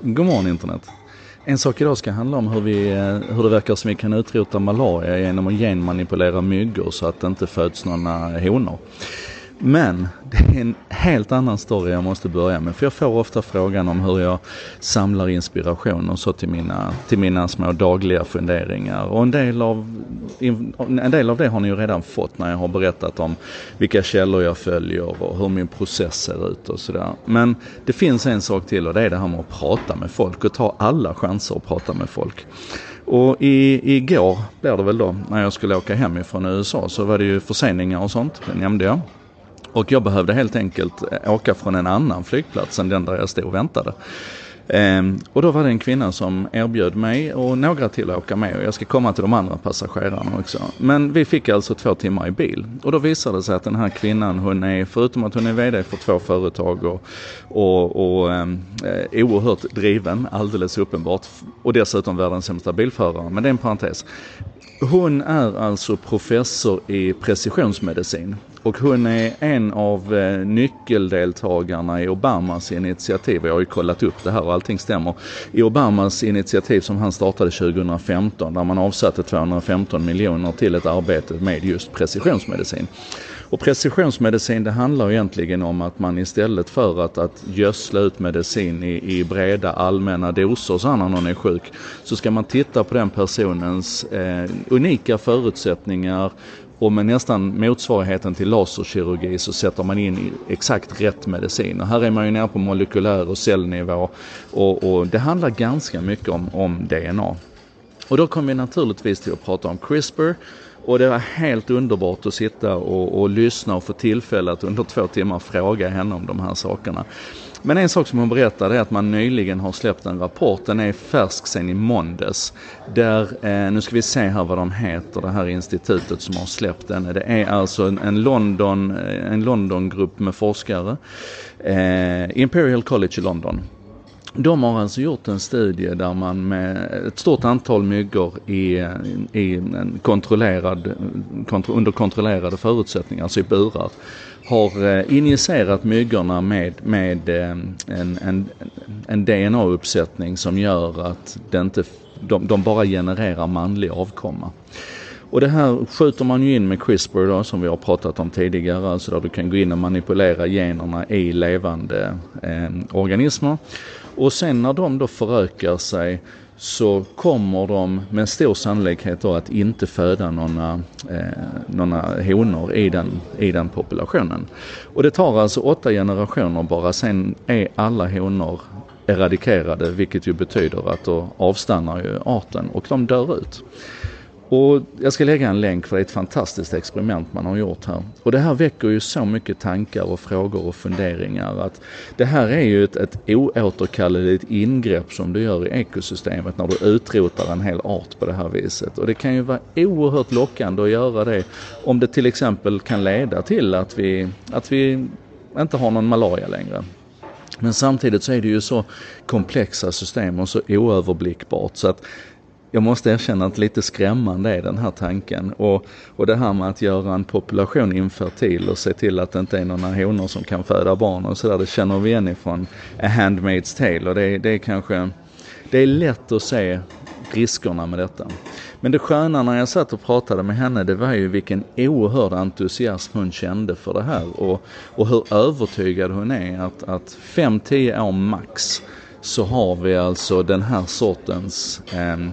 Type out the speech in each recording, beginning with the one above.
God morgon internet. En sak idag ska handla om hur, vi, eh, hur det verkar som vi kan utrota malaria genom att genmanipulera myggor så att det inte föds några honor. Men det är en helt annan story jag måste börja med. För jag får ofta frågan om hur jag samlar inspiration och så till mina, till mina små dagliga funderingar. Och en del, av, en del av det har ni ju redan fått när jag har berättat om vilka källor jag följer och hur min process ser ut och sådär. Men det finns en sak till och det är det här med att prata med folk och ta alla chanser att prata med folk. Och i, igår blir det väl då, när jag skulle åka hem ifrån USA så var det ju förseningar och sånt, det nämnde jag. Och jag behövde helt enkelt eh, åka från en annan flygplats än den där jag stod och väntade. Ehm, och då var det en kvinna som erbjöd mig och några till att åka med och jag ska komma till de andra passagerarna också. Men vi fick alltså två timmar i bil och då visade det sig att den här kvinnan hon är, förutom att hon är VD för två företag och, och, och ehm, eh, oerhört driven, alldeles uppenbart, och dessutom världens sämsta bilförare, men det är en parentes. Hon är alltså professor i precisionsmedicin och hon är en av eh, nyckeldeltagarna i Obamas initiativ. Jag har ju kollat upp det här och allting stämmer. I Obamas initiativ som han startade 2015 där man avsatte 215 miljoner till ett arbete med just precisionsmedicin. Och precisionsmedicin det handlar egentligen om att man istället för att, att gödsla ut medicin i, i breda allmänna doser så när någon är sjuk så ska man titta på den personens eh, unika förutsättningar och med nästan motsvarigheten till laserkirurgi så sätter man in exakt rätt medicin. Och här är man ju nere på molekylär och cellnivå och, och det handlar ganska mycket om, om DNA. Och då kommer vi naturligtvis till att prata om CRISPR och det var helt underbart att sitta och, och, lyssna och få tillfälle att under två timmar fråga henne om de här sakerna. Men en sak som hon berättade är att man nyligen har släppt en rapport, den är färsk sen i måndags. Där, eh, nu ska vi se här vad de heter, det här institutet som har släppt den. Det är alltså en, en London, eh, en Londongrupp med forskare. Eh, Imperial College i London. De har alltså gjort en studie där man med ett stort antal myggor i, i en kontrollerad, kontro, under kontrollerade förutsättningar, alltså i burar, har eh, injicerat myggorna med, med eh, en, en, en DNA-uppsättning som gör att det inte, de, de bara genererar manlig avkomma. Och det här skjuter man ju in med CRISPR då, som vi har pratat om tidigare, alltså där du kan gå in och manipulera generna i levande eh, organismer. Och sen när de då förökar sig så kommer de med stor sannolikhet då att inte föda några, eh, några honor i den, i den populationen. Och det tar alltså åtta generationer bara, sen är alla honor eradikerade vilket ju betyder att då avstannar ju arten och de dör ut. Och jag ska lägga en länk för det är ett fantastiskt experiment man har gjort här. Och det här väcker ju så mycket tankar och frågor och funderingar att det här är ju ett, ett oåterkalleligt ingrepp som du gör i ekosystemet när du utrotar en hel art på det här viset. Och det kan ju vara oerhört lockande att göra det om det till exempel kan leda till att vi, att vi inte har någon malaria längre. Men samtidigt så är det ju så komplexa system och så oöverblickbart så att jag måste erkänna att lite skrämmande är den här tanken. Och, och det här med att göra en population infertil och se till att det inte är några honor som kan föda barn och sådär, det känner vi igen ifrån A Handmaid's Tale. Och det, det är kanske, det är lätt att se riskerna med detta. Men det sköna när jag satt och pratade med henne det var ju vilken oerhörd entusiasm hon kände för det här och, och hur övertygad hon är att, att 5-10 år max så har vi alltså den här sortens ehm,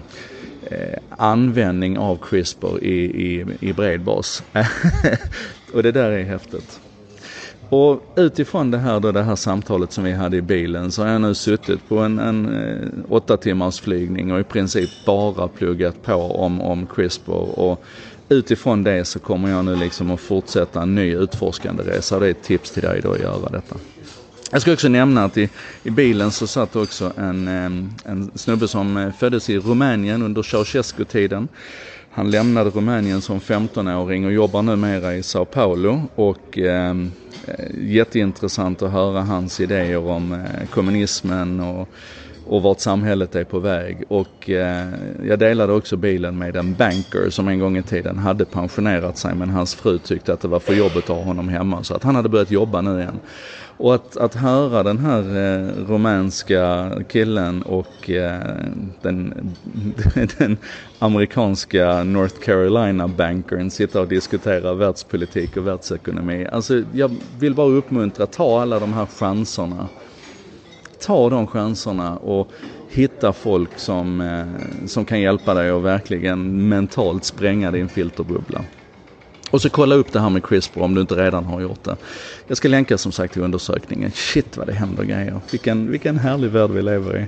eh, användning av CRISPR i, i, i bred bas. och det där är häftigt. Och utifrån det här, då, det här samtalet som vi hade i bilen så har jag nu suttit på en, en eh, åtta timmars flygning och i princip bara pluggat på om, om CRISPR. Och utifrån det så kommer jag nu liksom att fortsätta en ny utforskande resa. Det är ett tips till dig då att göra detta. Jag ska också nämna att i, i bilen så satt också en, en snubbe som eh, föddes i Rumänien under Ceausescu-tiden. Han lämnade Rumänien som 15-åring och jobbar numera i Sao Paulo och eh, jätteintressant att höra hans idéer om eh, kommunismen och, och vart samhället är på väg. Och eh, jag delade också bilen med en banker som en gång i tiden hade pensionerat sig men hans fru tyckte att det var för jobbigt att ha honom hemma så att han hade börjat jobba nu igen. Och att, att höra den här eh, romanska killen och eh, den, den amerikanska North Carolina bankern sitta och diskutera världspolitik och världsekonomi. Alltså jag vill bara uppmuntra, ta alla de här chanserna ta de chanserna och hitta folk som, eh, som kan hjälpa dig att verkligen mentalt spränga din filterbubbla. Och så kolla upp det här med CRISPR om du inte redan har gjort det. Jag ska länka som sagt till undersökningen. Shit vad det händer grejer. Vilken, vilken härlig värld vi lever i.